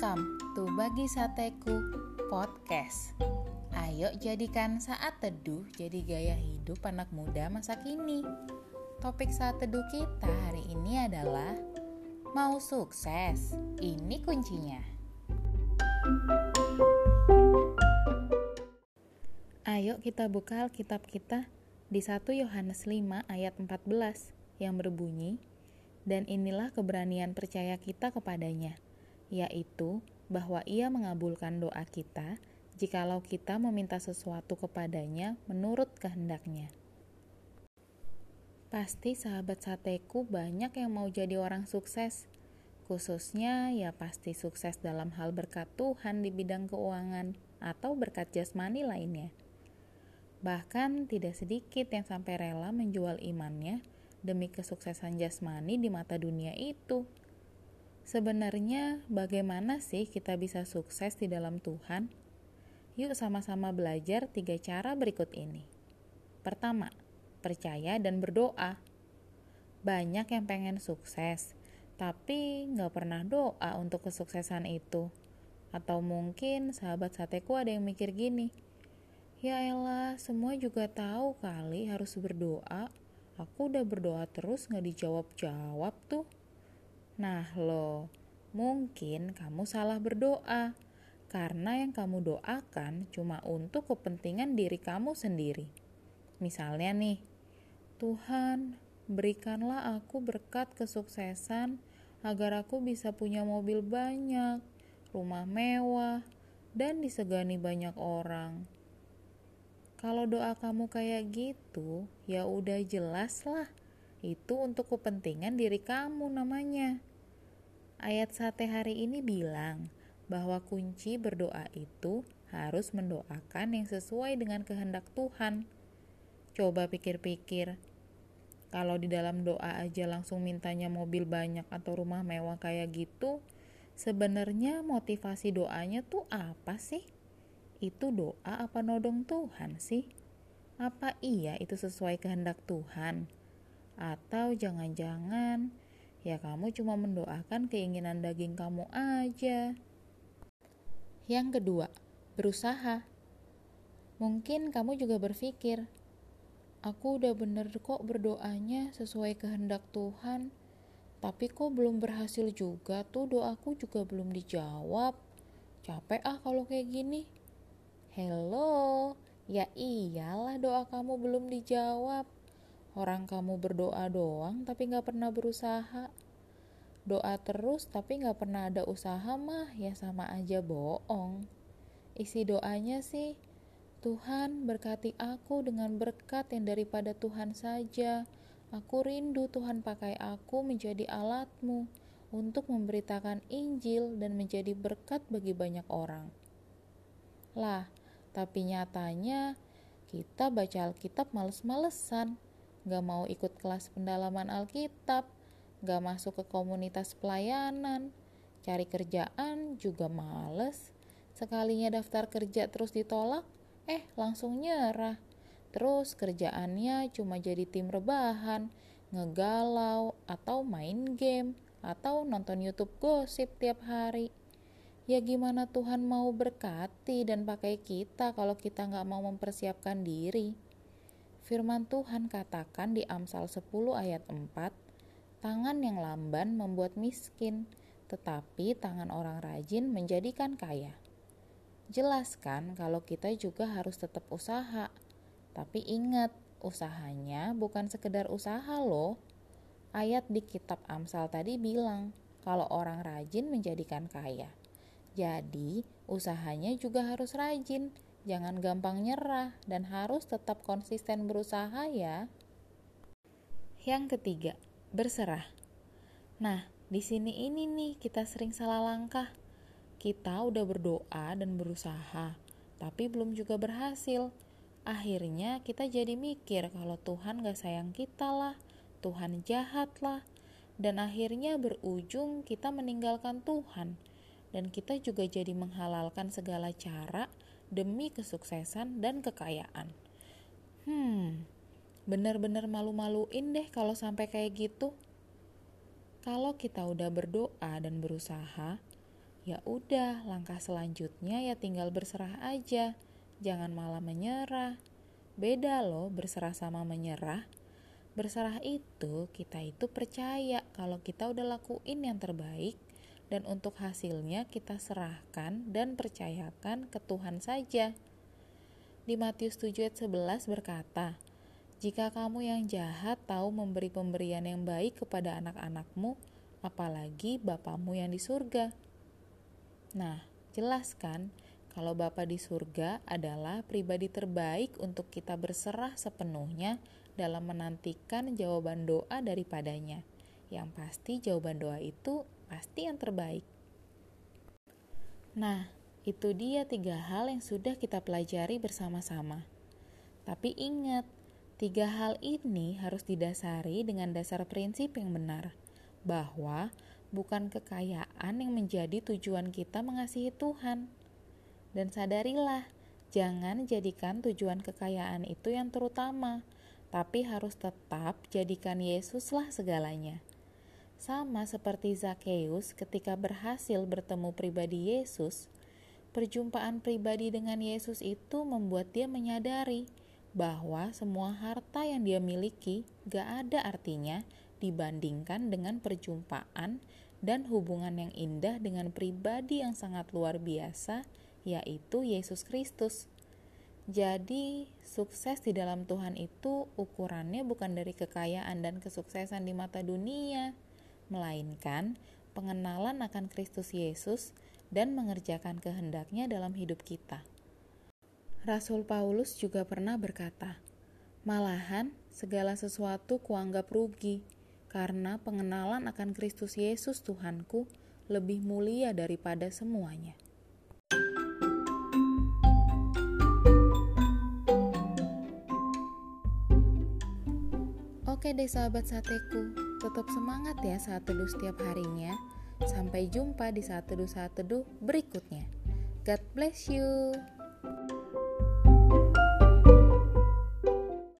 Welcome to Bagi Sateku Podcast. Ayo jadikan saat teduh jadi gaya hidup anak muda masa kini. Topik saat teduh kita hari ini adalah Mau sukses, ini kuncinya. Ayo kita buka Alkitab kita di 1 Yohanes 5 ayat 14 yang berbunyi, Dan inilah keberanian percaya kita kepadanya, yaitu bahwa Ia mengabulkan doa kita jikalau kita meminta sesuatu kepadanya menurut kehendaknya. Pasti sahabat sateku banyak yang mau jadi orang sukses, khususnya ya pasti sukses dalam hal berkat Tuhan di bidang keuangan atau berkat jasmani lainnya. Bahkan tidak sedikit yang sampai rela menjual imannya demi kesuksesan jasmani di mata dunia itu. Sebenarnya, bagaimana sih kita bisa sukses di dalam Tuhan? Yuk, sama-sama belajar tiga cara berikut ini. Pertama, percaya dan berdoa. Banyak yang pengen sukses, tapi nggak pernah doa untuk kesuksesan itu. Atau mungkin sahabat sateku ada yang mikir gini, Ya elah, semua juga tahu kali harus berdoa. Aku udah berdoa terus nggak dijawab-jawab tuh. Nah lo, mungkin kamu salah berdoa karena yang kamu doakan cuma untuk kepentingan diri kamu sendiri. Misalnya nih, Tuhan, berikanlah aku berkat kesuksesan agar aku bisa punya mobil banyak, rumah mewah, dan disegani banyak orang. Kalau doa kamu kayak gitu, ya udah jelas lah. Itu untuk kepentingan diri kamu namanya. Ayat sate hari ini bilang bahwa kunci berdoa itu harus mendoakan yang sesuai dengan kehendak Tuhan. Coba pikir-pikir, kalau di dalam doa aja langsung mintanya mobil banyak atau rumah mewah kayak gitu, sebenarnya motivasi doanya tuh apa sih? Itu doa apa nodong Tuhan sih? Apa iya itu sesuai kehendak Tuhan? Atau jangan-jangan Ya kamu cuma mendoakan keinginan daging kamu aja. Yang kedua, berusaha. Mungkin kamu juga berpikir, aku udah bener kok berdoanya sesuai kehendak Tuhan, tapi kok belum berhasil juga tuh doaku juga belum dijawab. Capek ah kalau kayak gini. Hello, ya iyalah doa kamu belum dijawab Orang kamu berdoa doang tapi gak pernah berusaha. Doa terus tapi gak pernah ada usaha mah ya sama aja bohong. Isi doanya sih, Tuhan berkati aku dengan berkat yang daripada Tuhan saja. Aku rindu Tuhan pakai aku menjadi alatmu untuk memberitakan Injil dan menjadi berkat bagi banyak orang. Lah, tapi nyatanya kita baca Alkitab males-malesan gak mau ikut kelas pendalaman Alkitab, gak masuk ke komunitas pelayanan, cari kerjaan juga males. Sekalinya daftar kerja terus ditolak, eh langsung nyerah. Terus kerjaannya cuma jadi tim rebahan, ngegalau, atau main game, atau nonton YouTube gosip tiap hari. Ya gimana Tuhan mau berkati dan pakai kita kalau kita nggak mau mempersiapkan diri. Firman Tuhan katakan di Amsal 10 ayat 4, tangan yang lamban membuat miskin, tetapi tangan orang rajin menjadikan kaya. Jelaskan kalau kita juga harus tetap usaha. Tapi ingat, usahanya bukan sekedar usaha loh. Ayat di kitab Amsal tadi bilang, kalau orang rajin menjadikan kaya. Jadi, usahanya juga harus rajin jangan gampang nyerah dan harus tetap konsisten berusaha ya. Yang ketiga, berserah. Nah, di sini ini nih kita sering salah langkah. Kita udah berdoa dan berusaha, tapi belum juga berhasil. Akhirnya kita jadi mikir kalau Tuhan gak sayang kita lah, Tuhan jahat lah, dan akhirnya berujung kita meninggalkan Tuhan. Dan kita juga jadi menghalalkan segala cara demi kesuksesan dan kekayaan. Hmm, bener-bener malu-maluin deh kalau sampai kayak gitu. Kalau kita udah berdoa dan berusaha, ya udah, langkah selanjutnya ya tinggal berserah aja. Jangan malah menyerah. Beda loh berserah sama menyerah. Berserah itu kita itu percaya kalau kita udah lakuin yang terbaik dan untuk hasilnya kita serahkan dan percayakan ke Tuhan saja. Di Matius 7 ayat 11 berkata, jika kamu yang jahat tahu memberi pemberian yang baik kepada anak-anakmu, apalagi Bapamu yang di surga. Nah, jelas kan kalau Bapa di surga adalah pribadi terbaik untuk kita berserah sepenuhnya dalam menantikan jawaban doa daripadanya. Yang pasti jawaban doa itu pasti yang terbaik. Nah, itu dia tiga hal yang sudah kita pelajari bersama-sama. Tapi ingat, Tiga hal ini harus didasari dengan dasar prinsip yang benar, bahwa bukan kekayaan yang menjadi tujuan kita mengasihi Tuhan. Dan sadarilah, jangan jadikan tujuan kekayaan itu yang terutama, tapi harus tetap jadikan Yesuslah segalanya. Sama seperti Zakheus ketika berhasil bertemu pribadi Yesus, perjumpaan pribadi dengan Yesus itu membuat dia menyadari bahwa semua harta yang dia miliki gak ada artinya dibandingkan dengan perjumpaan dan hubungan yang indah dengan pribadi yang sangat luar biasa, yaitu Yesus Kristus. Jadi, sukses di dalam Tuhan itu ukurannya bukan dari kekayaan dan kesuksesan di mata dunia, melainkan pengenalan akan Kristus Yesus dan mengerjakan kehendaknya dalam hidup kita. Rasul Paulus juga pernah berkata, "Malahan segala sesuatu kuanggap rugi, karena pengenalan akan Kristus Yesus Tuhanku lebih mulia daripada semuanya." Oke deh sahabat sateku, tetap semangat ya saat teduh setiap harinya. Sampai jumpa di saat teduh saat teduh berikutnya. God bless you.